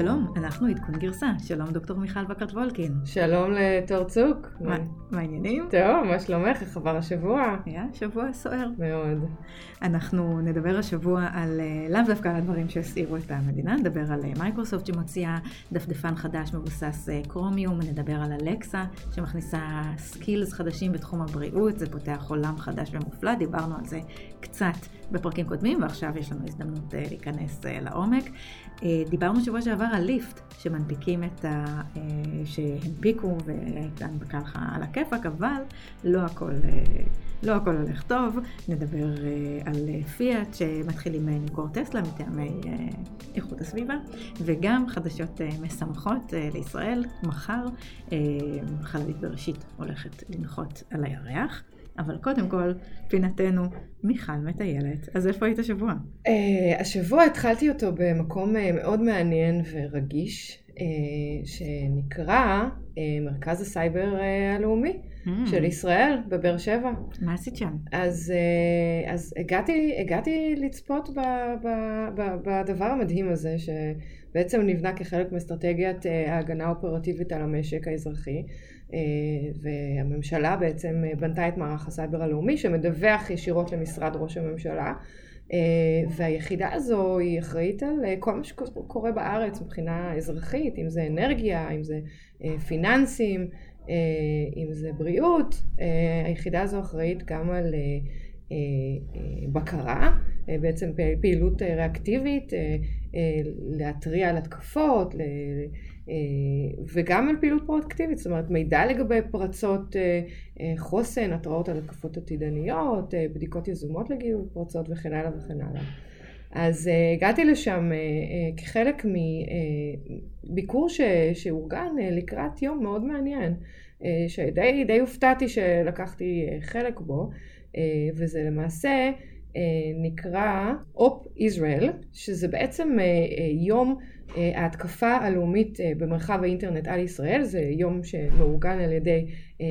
שלום, אנחנו עדכון גרסה. שלום דוקטור מיכל בקרט וולקין. שלום לתור צוק. מה מה העניינים? טוב, מה שלומך? איך עבר השבוע? היה שבוע סוער. מאוד. אנחנו נדבר השבוע על, אה, לאו דווקא על הדברים שהסעירו את המדינה, נדבר על אה, מייקרוסופט שמוציאה דפדפן חדש מבוסס אה, קרומיום, נדבר על Alexa שמכניסה skills חדשים בתחום הבריאות, זה פותח עולם חדש ומופלא, דיברנו על זה קצת בפרקים קודמים ועכשיו יש לנו הזדמנות להיכנס לעומק. דיברנו שבוע שעבר על ליפט, שמנפיקים את ה... שהנפיקו וכאן ככה על הכיפאק, אבל לא הכל, לא הכל הולך טוב. נדבר על פיאט שמתחילים למכור טסלה מטעמי איכות הסביבה, וגם חדשות משמחות לישראל. מחר חללית בראשית הולכת לנחות על הירח. אבל קודם כל, פינתנו, מיכל מטיילת. אז איפה היית השבוע? אה, השבוע התחלתי אותו במקום אה, מאוד מעניין ורגיש, שנקרא אה, מרכז הסייבר אה, הלאומי. אממ. של ישראל בבאר שבע. מה עשית שם? אז, אה, אז הגעתי, הגעתי לצפות ב, ב, ב, בדבר המדהים הזה, שבעצם נבנה כחלק מאסטרטגיית אה, ההגנה האופרטיבית על המשק האזרחי. אה, והממשלה בעצם בנתה את מערך הסייבר הלאומי שמדווח ישירות למשרד ראש הממשלה. והיחידה הזו היא אחראית על כל מה שקורה בארץ מבחינה אזרחית, אם זה אנרגיה, אם זה פיננסים, אה, אם זה בריאות, אה, היחידה הזו אחראית גם על אה, בקרה, בעצם פעילות ריאקטיבית, להתריע על התקפות, וגם על פעילות פרואקטיבית, זאת אומרת מידע לגבי פרצות חוסן, התראות על התקפות עתידניות, בדיקות יזומות לגיוס פרצות וכן הלאה וכן הלאה. אז הגעתי לשם כחלק מביקור שאורגן לקראת יום מאוד מעניין, שדי די הופתעתי שלקחתי חלק בו, וזה למעשה נקרא אופ ישראל, שזה בעצם יום אה, ההתקפה הלאומית אה, במרחב האינטרנט על ישראל זה יום שמאורגן על ידי אה,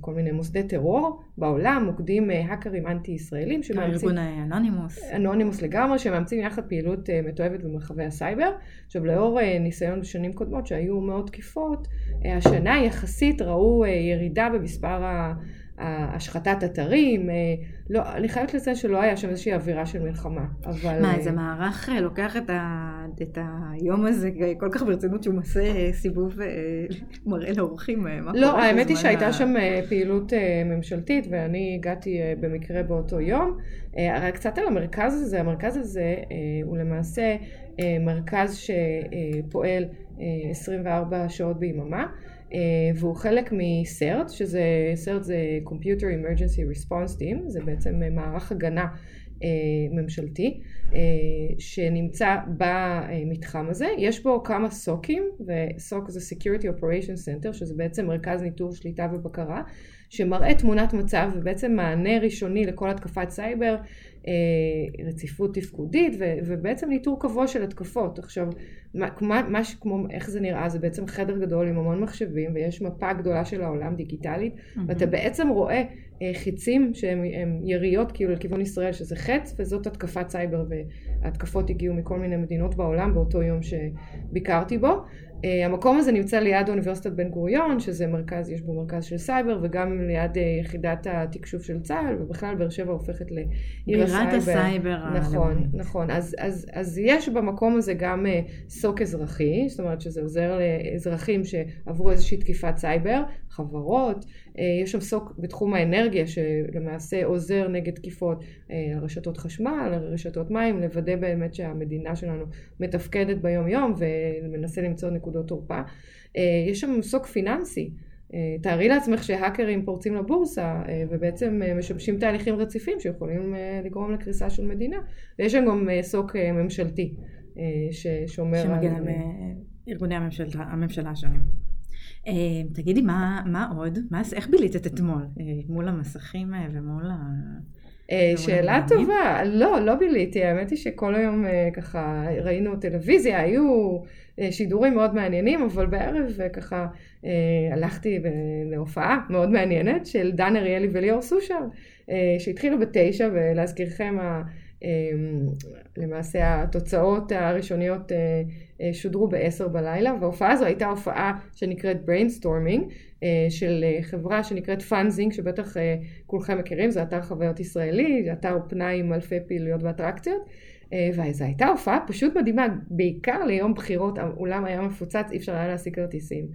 כל מיני מוסדי טרור בעולם, מוקדים האקרים אנטי ישראלים שמאמצים... ארגון Anonymous. Anonymous לגמרי, שמאמצים יחד פעילות מתועבת במרחבי הסייבר. עכשיו לאור ניסיון בשנים קודמות שהיו מאוד תקיפות, השנה יחסית ראו ירידה במספר ה... השחתת אתרים, אה, לא, אני חייבת לציין שלא היה שם איזושהי אווירה של מלחמה, אבל... מה, איזה מערך אה, לוקח את, ה, את היום הזה כל כך ברצינות שהוא עושה סיבוב אה, מראה לאורחים? לא, האמת היא שהייתה. שם פעילות ממשלתית ואני הגעתי במקרה באותו יום. הרי קצת על המרכז הזה, המרכז הזה הוא למעשה מרכז שפועל 24 שעות ביממה. אה, והוא חלק מסרט, שזה, סרט זה Computer Emergency Response Team, זה בעצם מערך הגנה אה, ממשלתי אה, שנמצא במתחם הזה. יש בו כמה סוקים, וסוק זה Security Operation Center, שזה בעצם מרכז ניטור שליטה ובקרה, שמראה תמונת מצב ובעצם מענה ראשוני לכל התקפת סייבר, רציפות תפקודית ובעצם ניטור קבוע של התקפות. עכשיו מה, מה, כמו, איך זה נראה, זה בעצם חדר גדול עם המון מחשבים ויש מפה גדולה של העולם דיגיטלית mm-hmm. ואתה בעצם רואה אה, חיצים שהם יריות כאילו לכיוון ישראל שזה חץ וזאת התקפת סייבר וההתקפות הגיעו מכל מיני מדינות בעולם באותו יום שביקרתי בו המקום הזה נמצא ליד אוניברסיטת בן גוריון, שזה מרכז, יש בו מרכז של סייבר, וגם ליד אה, יחידת התקשוב של צה"ל, ובכלל באר שבע הופכת לעיר הסייבר. בירת הסייבר נכון, הלאומית. נכון. אז, אז, אז יש במקום הזה גם סוק אזרחי, זאת אומרת שזה עוזר לאזרחים שעברו איזושהי תקיפת סייבר, חברות, יש שם סוק בתחום האנרגיה, שלמעשה עוזר נגד תקיפות uh, רשתות חשמל, רשתות מים, לוודא באמת שהמדינה שלנו מתפקדת ביום יום, ומנסה למצוא נקודות. נקודות תורפה. אה, יש שם מסוק פיננסי. אה, תארי לעצמך שהאקרים פורצים לבורסה אה, ובעצם משבשים תהליכים רציפים שיכולים לגרום לקריסה של מדינה. ויש שם גם סוק ממשלתי ששומר שמגן על... ארגוני הממשלה, הממשלה השונים. תגידי, מה, מה עוד? מה, איך בילית את אתמול? מול המסכים ומול ה... שאלה טובה, לא, לא ביליתי, האמת היא שכל היום ככה ראינו טלוויזיה, היו אה, שידורים מאוד מעניינים, אבל בערב אה, ככה אה, הלכתי להופעה מאוד מעניינת של דן אריאלי וליאור סושר, שהתחילו בתשע, ולהזכירכם למעשה התוצאות הראשוניות שודרו בעשר בלילה, וההופעה הזו הייתה הופעה שנקראת brainstorming של חברה שנקראת Funzing, שבטח כולכם מכירים, זה אתר חוויות ישראלי, זה אתר פנאי עם אלפי פעילויות ואטרקציות. וזו הייתה הופעה פשוט מדהימה, בעיקר ליום בחירות, האולם היה מפוצץ, אי אפשר היה להשיג כרטיסים.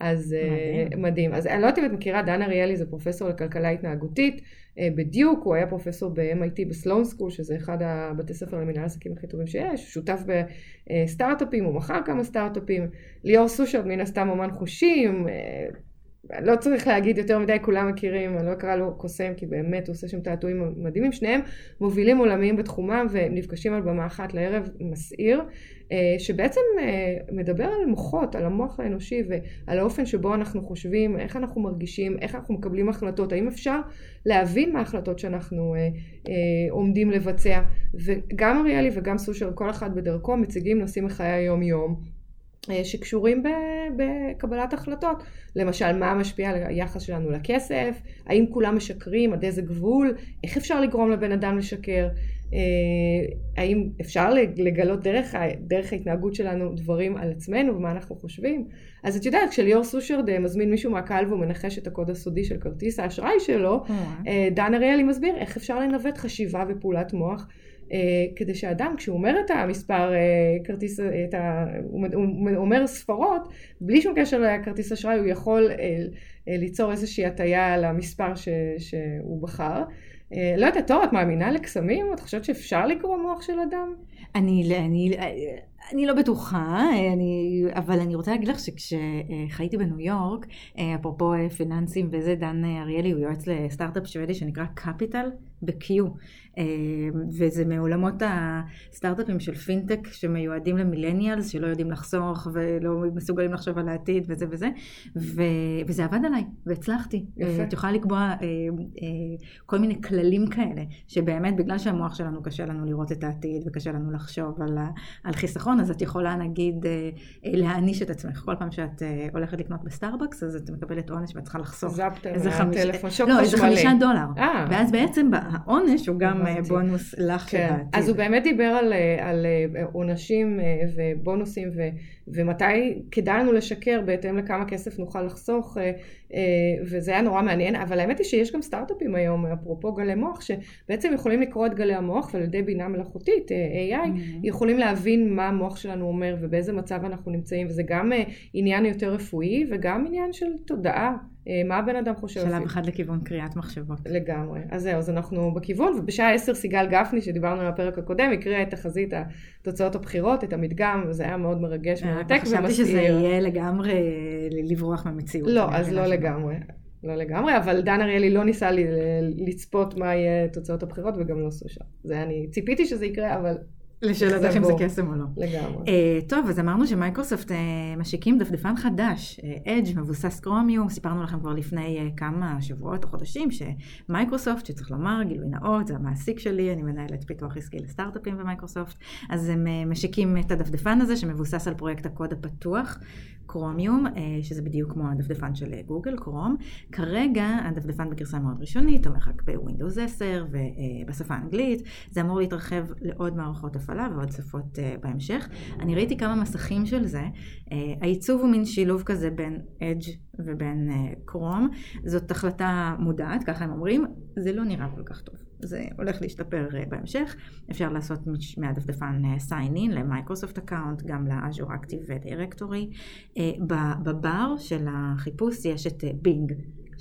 אז מדהים. אה, מדהים. אז אני לא יודעת אם את מכירה, דן אריאלי זה פרופסור לכלכלה התנהגותית אה, בדיוק, הוא היה פרופסור ב-MIT ב Sloan School, שזה אחד הבתי ספר למנהל עסקים הכי טובים שיש, שותף בסטארט-אפים, הוא מכר כמה סטארט-אפים. ליאור סושרד מן הסתם אומן חושים, לא צריך להגיד יותר מדי, כולם מכירים, אני לא אקרא לו קוסם, כי באמת הוא עושה שם תעתועים מדהימים. שניהם מובילים עולמיים בתחומם ונפגשים על במה אחת לערב מסעיר, אה, שבעצם אה, מדבר על מוחות, על המוח האנושי ועל האופן שבו אנחנו חושבים, איך אנחנו מרגישים, איך אנחנו מקבלים החלטות, האם אפשר להבין מה ההחלטות שאנחנו אה, עומדים לבצע. וגם אריאלי וגם סושר, כל אחד בדרכו, מציגים נושאים מחיי היום-יום. אה, שקשורים בקבלת החלטות. למשל, מה משפיע על היחס שלנו לכסף, האם כולם משקרים, עד איזה גבול, איך אפשר לגרום לבן אדם לשקר, אה, האם אפשר לגלות דרך, דרך ההתנהגות שלנו דברים על עצמנו ומה אנחנו חושבים. אז את יודעת, כשליאור סושרד אה, מזמין מישהו מהקהל והוא מנחש את הקוד הסודי של כרטיס האשראי שלו, דן אריאלי מסביר איך אפשר לנווט חשיבה ופעולת מוח. אה, כדי שאדם כשהוא אומר את המספר אה, כרטיס, את ה, הוא אומר ספרות, בלי שום קשר לכרטיס אשראי הוא יכול אה, ליצור איזושהי הטיה למספר ש, שהוא בחר. לא יודעת, טוב, את מאמינה לקסמים? את חושבת שאפשר לקרוא מוח של אדם? אני, אני, אני לא בטוחה, אני, אבל אני רוצה להגיד לך שכשחייתי בניו יורק, אפרופו פיננסים וזה, דן אריאלי הוא יועץ לסטארט-אפ שוודי שנקרא קפיטל ב-Q. וזה מעולמות הסטארט-אפים של פינטק שמיועדים ל millennials שלא יודעים לחסוך ולא מסוגלים לחשוב על העתיד וזה וזה ו, וזה עבד עליי והצלחתי. יפה. את יכולה לקבוע אה, אה, כל מיני כללים כאלה שבאמת בגלל שהמוח שלנו קשה לנו לראות את העתיד וקשה לנו לחשוב על, על חיסכון אז את יכולה נגיד אה, להעניש את עצמך כל פעם שאת הולכת לקנות בסטארבקס אז את מקבלת עונש ואת צריכה לחסוך איזה חמישה, לא, איזה חמישה דולר. ואז בעצם העונש הוא גם בונוס לך כן. לדעתי. אז הוא באמת דיבר על, אה, על אה, עונשים אה, ובונוסים ו, ומתי כדאי לנו לשקר בהתאם לכמה כסף נוכל לחסוך וזה היה נורא מעניין אבל האמת היא שיש גם סטארט-אפים היום אפרופו גלי מוח שבעצם יכולים לקרוא את גלי המוח ועל ידי בינה מלאכותית AI mm-hmm. יכולים להבין מה המוח שלנו אומר ובאיזה מצב אנחנו נמצאים וזה גם עניין יותר רפואי וגם עניין של תודעה אה, מה הבן אדם חושב? שלב אחד לכיוון קריאת מחשבות. לגמרי. אז זהו, אז אנחנו בכיוון, ובשעה עשר סיגל גפני, שדיברנו על הפרק הקודם, הקריאה את תחזית תוצאות הבחירות, את המדגם, וזה היה מאוד מרגש אה, ומרתק ומסעיר. חשבתי שזה יהיה לגמרי לברוח מהמציאות. לא, אז לא לגמרי. לא לגמרי, אבל דן אריאלי לא ניסה לי לצפות מה יהיה תוצאות הבחירות וגם לא עשו שם. זה אני ציפיתי שזה יקרה, אבל לשאלתך אם זה קסם או לא. לגמרי. אה, טוב, אז אמרנו ש Microsoft אה, משיקים דפדפן חדש, Edge אה, מבוסס קרומיום, סיפרנו לכם כבר לפני אה, כמה שבועות או חודשים שמייקרוסופט, שצריך לומר, גילוי נאות, זה המעסיק שלי, אני מנהלת פיתוח עסקי לסטארט-אפים במייקרוסופט, אז הם אה, משיקים את הדפדפן הזה שמבוסס על פרויקט הקוד הפתוח. קרומיום, אה, שזה בדיוק כמו הדפדפן של גוגל, Chrome. כרגע הדפדפן בגרסה מאוד ראשונית, תומך רק ב Windows 10 ובשפה האנגלית. זה אמור להתרחב לעוד מערכות הפעלה ועוד שפות אה, בהמשך. אני ראיתי כמה מסכים של זה. אה, העיצוב הוא מין שילוב כזה בין Edge ובין Chrome. זאת החלטה מודעת, ככה הם אומרים. זה לא נראה כל כך טוב. זה הולך להשתפר אה, בהמשך. אפשר לעשות מהדפדפן אה, sign in ל Microsoft account, גם ל Azure Active Directory. בבר של החיפוש יש את Bing.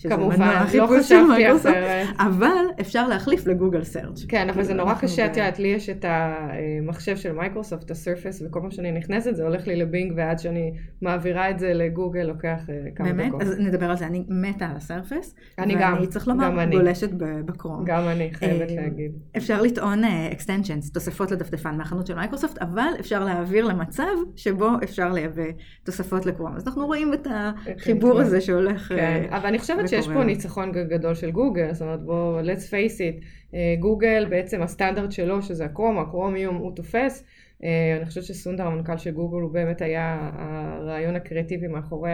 כמובן, לא חשבתי אחרת. אבל אפשר להחליף לגוגל search. כן, אבל זה נורא קשה, את יודעת, לי יש את המחשב של מייקרוסופט, ה-Surface, וכל פעם שאני נכנסת זה הולך לי ל-Bing, ועד שאני מעבירה את זה לגוגל לוקח אה, כמה דקות. באמת? אז נדבר על זה, אני מתה על ה-Surface. אני גם, ואני צריך לומר, גולשת ב-Chrome. גם אני, חייבת אה, להגיד. אפשר לטעון אה, extensions, תוספות לדפדפן מהחנות של מייקרוסופט, אבל אפשר להעביר למצב שבו אפשר לייבא תוספות ל-Chrome. אז אנחנו רואים את החיבור הזה שהולך... כן, אבל אני חושבת שיש פה ניצחון גדול של גוגל, זאת אומרת בואו, let's face it, אה, גוגל בעצם הסטנדרט שלו שזה הקרום, הקרומיום הוא תופס, אה, אני חושבת שסונדר המנכ"ל של גוגל הוא באמת היה הרעיון הקריאטיבי מאחורי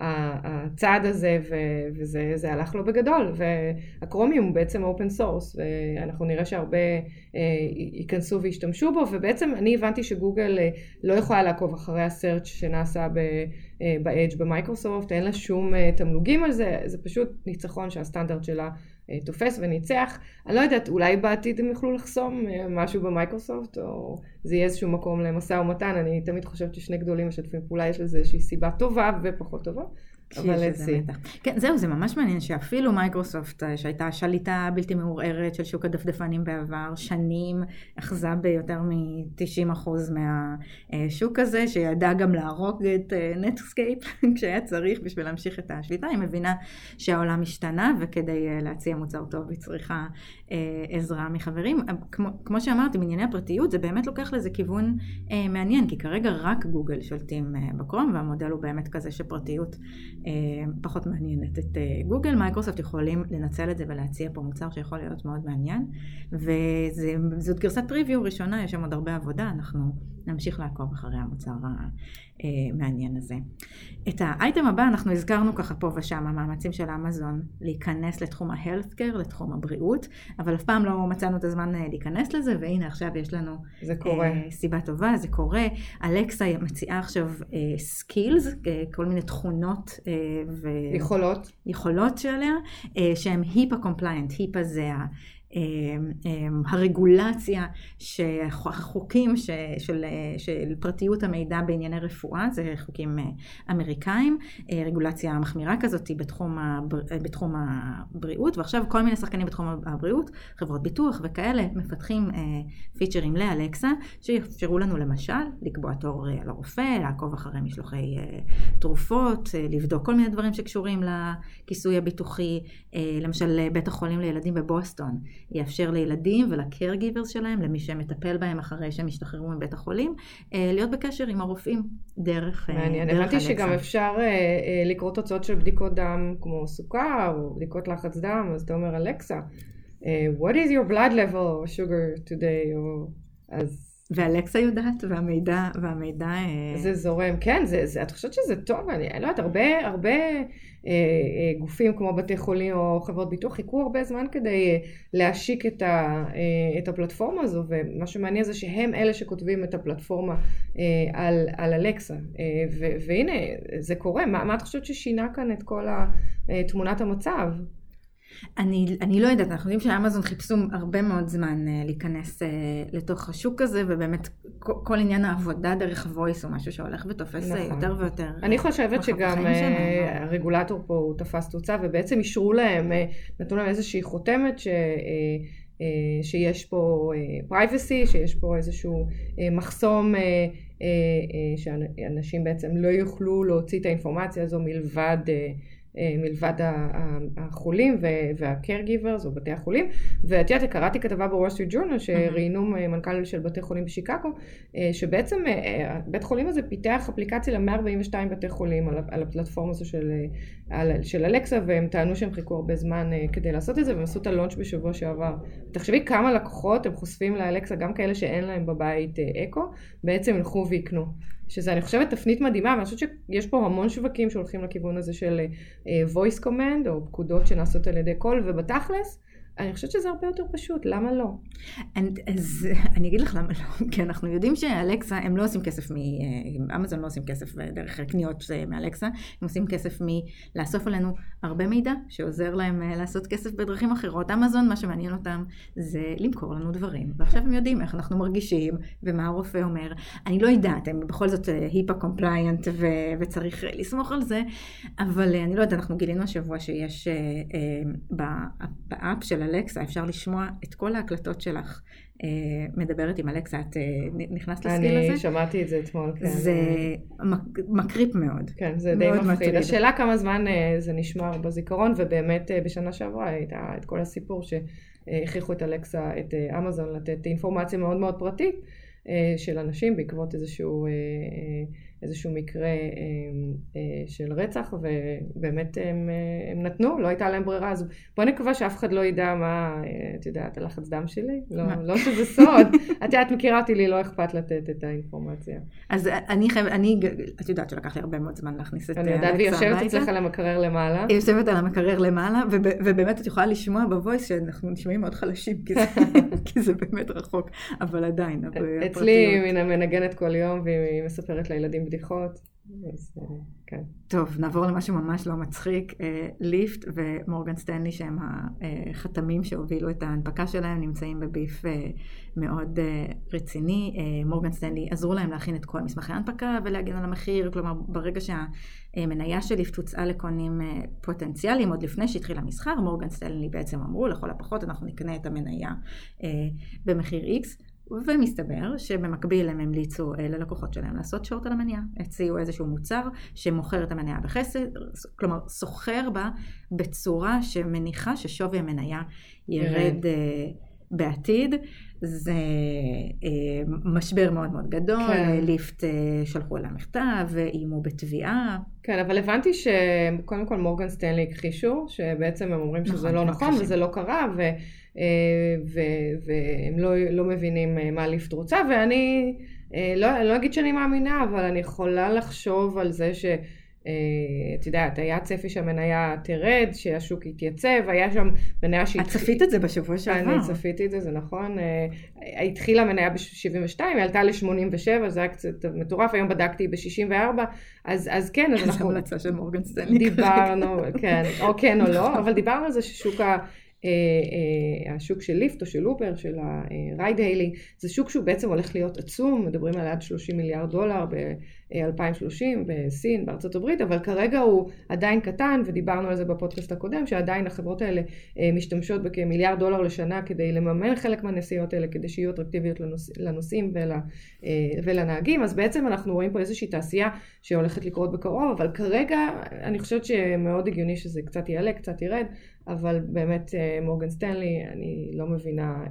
הצעד הזה וזה הלך לו בגדול והקרומיום הוא בעצם open source ואנחנו נראה שהרבה ייכנסו וישתמשו בו ובעצם אני הבנתי שגוגל לא יכולה לעקוב אחרי ה-search שנעשה ב-Edge במייקרוסופט אין לה שום תמלוגים על זה זה פשוט ניצחון שהסטנדרט שלה אה, תופס וניצח. אני לא יודעת, אולי בעתיד הם יוכלו לחסום אה, משהו במייקרוסופט, או זה יהיה איזשהו מקום למשא ומתן. אני תמיד חושבת ששני גדולים משתפים פעולה, יש לזה איזושהי סיבה טובה ופחות טובה. אבל אצלי. כן, זהו, זה ממש מעניין שאפילו מייקרוסופט, אה, שהייתה שליטה בלתי מעורערת של שוק הדפדפנים בעבר, שנים אחזה ביותר מ-90% מהשוק הזה, שידעה גם להרוג את נטסקייפ כשהיה צריך בשביל להמשיך את השליטה, היא מבינה שהעולם השתנה, וכדי אה, להציע מוצר טוב היא צריכה אה, עזרה מחברים. כמו, כמו שאמרתי, בענייני הפרטיות זה באמת לוקח לזה כיוון מעניין, כי כרגע רק גוגל שולטים ב-Chrome, והמודל הוא באמת כזה שפרטיות אה, פחות מעניינת את אה, גוגל. מייקרוסופט יכולים לנצל את זה ולהציע פה מוצר שיכול להיות מאוד מעניין. וזאת גרסת preview ראשונה, יש שם עוד הרבה עבודה, אנחנו נמשיך לעקוב אחרי המוצר המעניין הזה. את האייטם הבא אנחנו הזכרנו ככה פה ושם, המאמצים של אמזון להיכנס לתחום ה-healthcare, לתחום הבריאות, אבל אף פעם לא מצאנו את הזמן אה, להיכנס לזה, והנה עכשיו יש לנו קורה. סיבה טובה, זה קורה. אלקסה מציעה עכשיו skills, כל מיני תכונות ו... יכולות. יכולות שעליה, אה, שהם HIPAA compliant, ה-HIPAA זה אמ, הרגולציה, החוקים ש, של, של פרטיות המידע בענייני רפואה, זה חוקים אה, אמריקאים, אה, רגולציה מחמירה כזאת בתחום, הבר, בתחום הבריאות, ועכשיו כל מיני שחקנים בתחום הבריאות, חברות ביטוח וכאלה, מפתחים אה, פיצ'רים לאלקסה, שיאפשרו לנו למשל לקבוע תור לרופא, לעקוב אחרי משלוחי תרופות, לבדוק כל מיני דברים שקשורים לכיסוי הביטוחי, למשל בית החולים לילדים בבוסטון. יאפשר לילדים ולקרגיברס שלהם, למי שמטפל בהם אחרי שהם ישתחררו מבית החולים, אה, להיות בקשר עם הרופאים דרך אלקסה. מעניין, הבנתי שגם אפשר אה, אה, לקרוא תוצאות של בדיקות דם כמו סוכר או בדיקות לחץ דם, אז אתה אומר אלקסה, what is your blood level or sugar today, או אז... ואלקסה יודעת, והמידע, והמידע... זה זורם, כן, זה, זה, את חושבת שזה טוב, אני, לא יודעת, הרבה, הרבה אה, אה, גופים כמו בתי חולים או חברות ביטוח חיכו הרבה זמן כדי אה, להשיק את, ה, את הפלטפורמה הזו ומה שמעניין זה שהם אלה שכותבים את הפלטפורמה על, על אלקסה והנה זה קורה, מה, מה את חושבת ששינה כאן את כל תמונת המצב? אני, אני לא יודעת, אנחנו יודעים שאמזון חיפשו הרבה מאוד זמן uh, להיכנס uh, לתוך השוק הזה, ובאמת כל, כל עניין העבודה דרך voice הוא משהו שהולך ותופס נכון. יותר ויותר. אני חושבת שגם uh, הרגולטור פה הוא תפס תאוצה, ובעצם אישרו להם, uh, נתנו להם איזושהי חותמת ש... Uh, שיש פה privacy, שיש פה איזשהו מחסום שאנשים בעצם לא יוכלו להוציא את האינפורמציה הזו מלבד אה, מלבד החולים וה-caregivers או בתי החולים. ואת יודעת קראתי כתבה בוול סטריט ג'ורנל שראיינו מנכ"ל של בתי חולים בשיקגו אה, שבעצם אה, בית חולים הזה פיתח אפליקציה ל-142 בתי חולים על, על הפלטפורמה הזו של, על, של אלקסה והם טענו שהם חיכו הרבה זמן כדי לעשות את זה והם עשו את הלונץ' בשבוע שעבר. תחשבי כמה לקוחות הם חושפים לאלקסה גם כאלה שאין להם בבית אקו בעצם ילכו ויקנו. שזה אני חושבת תפנית מדהימה, ואני חושבת שיש פה המון שווקים שהולכים לכיוון הזה של voice command, או פקודות שנעשות על ידי קול, ובתכלס, אני חושבת שזה הרבה יותר פשוט, למה לא? אני, אז אני אגיד לך למה לא, כי אנחנו יודעים שאלקסה, הם לא עושים כסף מ... אמזון לא עושים כסף דרך קניות מאלקסה, הם עושים כסף מלאסוף עלינו הרבה מידע, שעוזר להם אה, לעשות כסף בדרכים אחרות. אמזון, מה שמעניין אותם זה למכור לנו דברים, ועכשיו הם יודעים איך אנחנו מרגישים, ומה הרופא אומר. אני לא יודעת, הם בכל זאת HIPAA אה, compliant, ו... וצריך לסמוך על זה, אבל אה, אני לא יודעת, אנחנו גילינו השבוע שיש באפ של אלקסה, אפשר לשמוע את כל ההקלטות שלך אה, מדברת עם אלקסה, את אה, נכנסת לסקיל הזה? אני שמעתי את זה אתמול, כן. זה מקריפ מאוד. כן, זה די מפחיד. השאלה כמה זמן אה, זה נשמר בזיכרון, ובאמת בשנה שעברה הייתה את כל הסיפור שהכריחו את אלקסה, את אמזון לתת אינפורמציה מאוד מאוד פרטית של אנשים בעקבות איזשהו... איזשהו מקרה של רצח, ובאמת הם, הם נתנו, לא הייתה להם ברירה, אז בוא נקווה שאף אחד לא ידע מה, את יודעת, הלחץ דם שלי, לא, לא שזה סוד, את יודעת, מכירה אותי, לי לא אכפת לתת את האינפורמציה. אז אני חייבת, אני, את יודעת שלקח לי הרבה מאוד זמן להכניס את אני יודעת, והיא יושבת אצלך על המקרר למעלה. היא יושבת על המקרר למעלה, ובאמת את יכולה לשמוע בוויס שאנחנו נשמעים מאוד חלשים, כי זה, כי זה באמת רחוק, אבל עדיין. אצלי היא מנגנת כל יום והיא מספרת לילדים בדיחות. אז כן. טוב, נעבור למשהו ממש לא מצחיק. ליפט ומורגן סטנלי שהם החתמים שהובילו את ההנפקה שלהם נמצאים בביף מאוד רציני. מורגן סטנלי עזרו להם להכין את כל מסמכי ההנפקה ולהגן על המחיר, כלומר ברגע שהמניה של ליפט הוצאה לקונים פוטנציאליים עוד לפני שהתחיל המסחר, מורגן סטנלי בעצם אמרו לכל הפחות אנחנו נקנה את המניה במחיר X. ומסתבר שבמקביל הם המליצו ללקוחות שלהם לעשות שורט על המניעה. הציעו איזשהו מוצר שמוכר את המניעה בחסד, כלומר סוחר בה בצורה שמניחה ששווי המניעה ירד בעתיד. זה משבר מאוד מאוד גדול, כן. ליפט שלחו אליה מכתב, איימו בתביעה. כן, אבל הבנתי שקודם כל מורגן סטנלי הכחישו, שבעצם הם אומרים שזה נכון, לא נכון וזה לא קרה, ו... והם לא, לא מבינים מה ליפט רוצה, ואני לא, לא אגיד שאני מאמינה, אבל אני יכולה לחשוב על זה ש... את יודעת, היה צפי שהמניה תרד, שהשוק יתייצב, היה שם מניה שהתחילה... את צפית את זה בשבוע שעבר. אני צפיתי את זה, זה נכון. התחילה מניה ב-72, היא עלתה ל-87, זה היה קצת מטורף, היום בדקתי ב-64, אז, אז כן, אז אנחנו... זו המלצה של מורגן סטנלי. דיברנו, כן, או כן או לא, אבל דיברנו על זה ששוק ה... אה, אה, השוק של ליפט או של אובר, של ה-ride hailing, זה שוק שהוא בעצם הולך להיות עצום, מדברים על עד 30 מיליארד דולר ב-2030 בסין, בארצות הברית, אבל כרגע הוא עדיין קטן, ודיברנו על זה בפודקאסט הקודם, שעדיין החברות האלה אה, משתמשות בכמיליארד דולר לשנה כדי לממן חלק מהנסיעות האלה, כדי שיהיו אטרקטיביות לנוס, לנוסעים ול, ולנהגים, אז בעצם אנחנו רואים פה איזושהי תעשייה שהולכת לקרות בקרוב, אבל כרגע אני חושבת שמאוד הגיוני שזה קצת יעלה, קצת ירד, אבל באמת מורגן סטנלי, אני לא מבינה,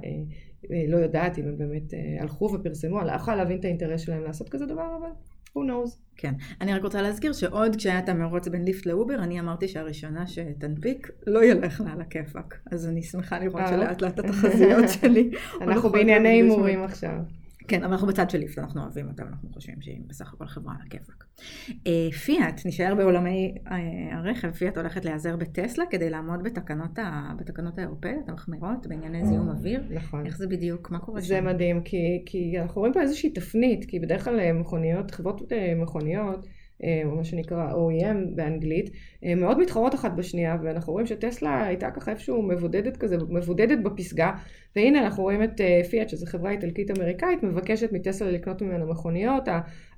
לא יודעת אם הם באמת הלכו ופרסמו, אני לא יכולה להבין את האינטרס שלהם לעשות כזה דבר, אבל who knows. כן. אני רק רוצה להזכיר שעוד כשהיה את המרוץ בין ליפט לאובר, אני אמרתי שהראשונה שתנפיק לא ילך לה על הכיפאק. אז אני שמחה לראות שלאט לאט התחזיות שלי. אנחנו בענייני הימורים עכשיו. כן, אבל אנחנו בצד של ליפט, אנחנו אוהבים אותם, אנחנו חושבים שהיא בסך הכל חברה על הכיפאק. פיאט, נשאר בעולמי הרכב, פיאט הולכת להיעזר בטסלה כדי לעמוד בתקנות, ה, בתקנות האירופאיות המחמירות בענייני זיהום אוויר. נכון. איך זה בדיוק, מה קורה זה שם? זה מדהים, כי, כי אנחנו רואים פה איזושהי תפנית, כי בדרך כלל מכוניות, חברות מכוניות, מה שנקרא OEM באנגלית, מאוד מתחרות אחת בשנייה, ואנחנו רואים שטסלה הייתה ככה איפשהו מבודדת כזה, מבודדת בפסגה, והנה אנחנו רואים את פיאט, שזו חברה איטלקית אמריקאית, מבקשת מטסלה לקנות ממנה מכוניות,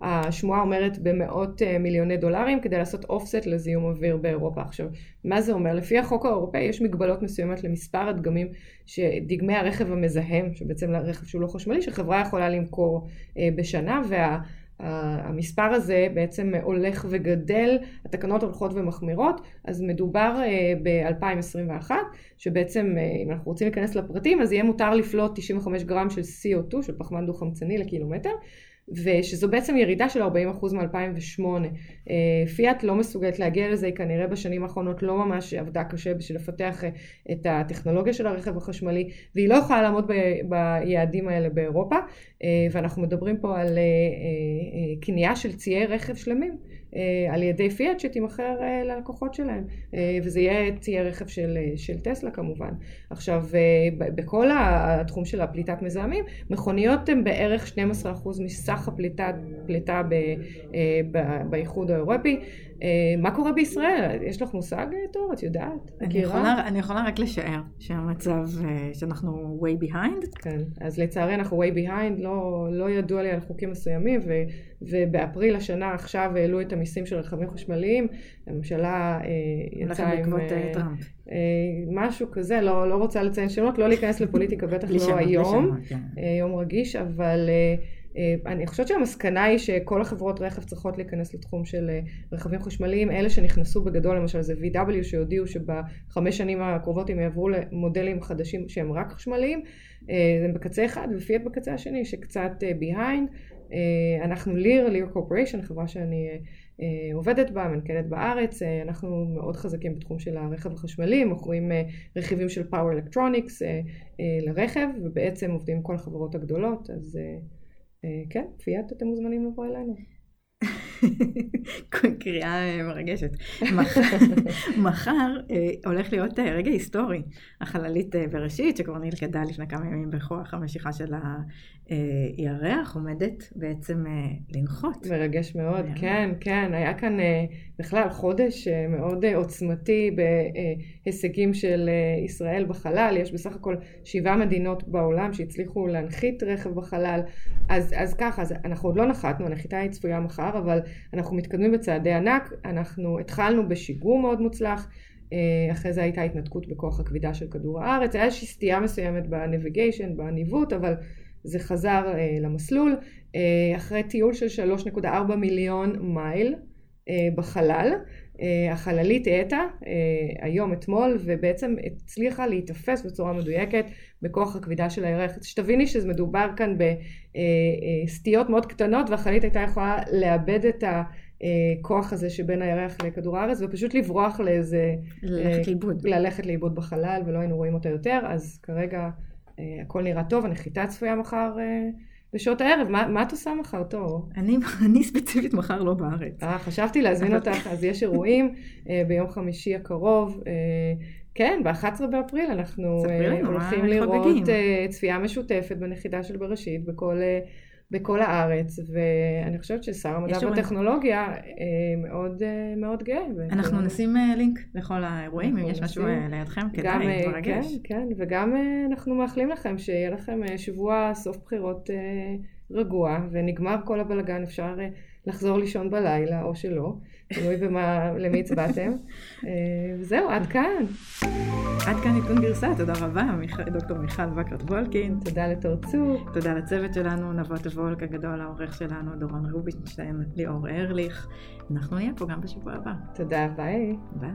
השמועה אומרת במאות מיליוני דולרים, כדי לעשות אופסט לזיהום אוויר באירופה. עכשיו, מה זה אומר? לפי החוק האירופאי יש מגבלות מסוימת למספר הדגמים, דגמי הרכב המזהם, שבעצם לרכב שהוא לא חשמלי, שחברה יכולה למכור בשנה, וה... המספר הזה בעצם הולך וגדל, התקנות הולכות ומחמירות, אז מדובר ב-2021, שבעצם אם אנחנו רוצים להיכנס לפרטים, אז יהיה מותר לפלוט 95 גרם של CO2, של פחמן דו-חמצני לקילומטר, ושזו בעצם ירידה של 40% מ-2008. פיאט לא מסוגלת להגיע לזה, היא כנראה בשנים האחרונות לא ממש עבדה קשה בשביל לפתח את הטכנולוגיה של הרכב החשמלי, והיא לא יכולה לעמוד ב- ביעדים האלה באירופה, ואנחנו מדברים פה על קנייה של ציי רכב שלמים. על ידי פיאט שתימכר ללקוחות שלהם, וזה יהיה ציי רכב של, של טסלה כמובן. עכשיו, בכל התחום של הפליטת מזהמים, מכוניות הן בערך 12% מסך הפליטה, פליטה ב, ב, באיחוד האירופי. מה קורה בישראל? יש לך מושג, תור? את יודעת? אני יכולה, אני יכולה רק לשער שהמצב, שאנחנו way behind. כן, אז לצערי אנחנו way behind, לא, לא ידוע לי על חוקים מסוימים, ו, ובאפריל השנה עכשיו העלו את המיסים של רכבים חשמליים, הממשלה יצאה עם... בעקבות טראמפ. משהו כזה, לא, לא רוצה לציין שמות, לא להיכנס לפוליטיקה, בטח לא היום, כן. יום רגיש, אבל... אני חושבת שהמסקנה היא שכל החברות רכב צריכות להיכנס לתחום של רכבים חשמליים, אלה שנכנסו בגדול למשל זה VW שהודיעו שבחמש שנים הקרובות הם יעברו למודלים חדשים שהם רק חשמליים, הם בקצה אחד ופיאט בקצה השני שקצת behind. אנחנו ליר, ליר קורפוריישן, חברה שאני עובדת בה, מנכ"לת בארץ, אנחנו מאוד חזקים בתחום של הרכב החשמלי, מוכרים רכיבים של פאוור אלקטרוניקס לרכב, ובעצם עובדים כל החברות הגדולות, אז כן, כפיית אתם מוזמנים לבוא אלינו. קריאה מרגשת. מחר אה, הולך להיות אה, רגע היסטורי. החללית אה, בראשית, שכבר נלכדה לפני כמה ימים בכוח המשיכה של הירח, עומדת בעצם לנחות. מרגש מאוד, כן, כן. היה כאן בכלל חודש מאוד עוצמתי בהישגים של ישראל בחלל. יש בסך הכל שבעה מדינות בעולם שהצליחו להנחית רכב בחלל. אז, אז ככה, אז אנחנו עוד לא נחתנו, הנחיתה היא צפויה מחר, אבל אנחנו מתקדמים בצעדי ענק, אנחנו התחלנו בשיגור מאוד מוצלח, אה, אחרי זה הייתה התנתקות בכוח הכבידה של כדור הארץ, היה איזושהי סטייה מסוימת בנביגיישן, בניווט, אבל זה חזר אה, למסלול, אה, אחרי טיול של 3.4 מיליון מייל בחלל, החללית האטה היום אתמול ובעצם הצליחה להיתפס בצורה מדויקת בכוח הכבידה של הירך. שתביני שמדובר כאן בסטיות מאוד קטנות והחללית הייתה יכולה לאבד את הכוח הזה שבין הירח לכדור הארץ ופשוט לברוח לאיזה... ללכת לאיבוד. ללכת לאיבוד בחלל ולא היינו רואים אותה יותר אז כרגע הכל נראה טוב, הנחיתה צפויה מחר בשעות הערב, מה, מה את עושה מחר, תור? אני, אני ספציפית מחר לא בארץ. אה, חשבתי להזמין אותך, אז יש אירועים אה, ביום חמישי הקרוב. אה, כן, ב-11 באפריל אנחנו אה, הולכים לראות אה, צפייה משותפת בנחיתה של בראשית בכל... בכל הארץ, ואני חושבת ששר המדע והטכנולוגיה אה, מאוד, אה, מאוד גאה. אנחנו נשים אה, לינק לכל האירועים, אם יש משהו לידכם, כדאי, מרגש. כן, כן, וגם אנחנו מאחלים לכם שיהיה לכם שבוע סוף בחירות רגוע, ונגמר כל הבלגן, אפשר לחזור לישון בלילה, או שלא, תלוי במה, למי הצבעתם. אה, זהו, עד כאן. עד כאן עדכון גרסה, תודה רבה, דוקטור מיכל וקרת וולקין. תודה לתור צוק. תודה לצוות שלנו, נבות וולק הגדול, העורך שלנו, דורון רובינשטיין, ליאור ארליך. אנחנו נהיה פה גם בשבוע הבא. תודה, ביי. ביי.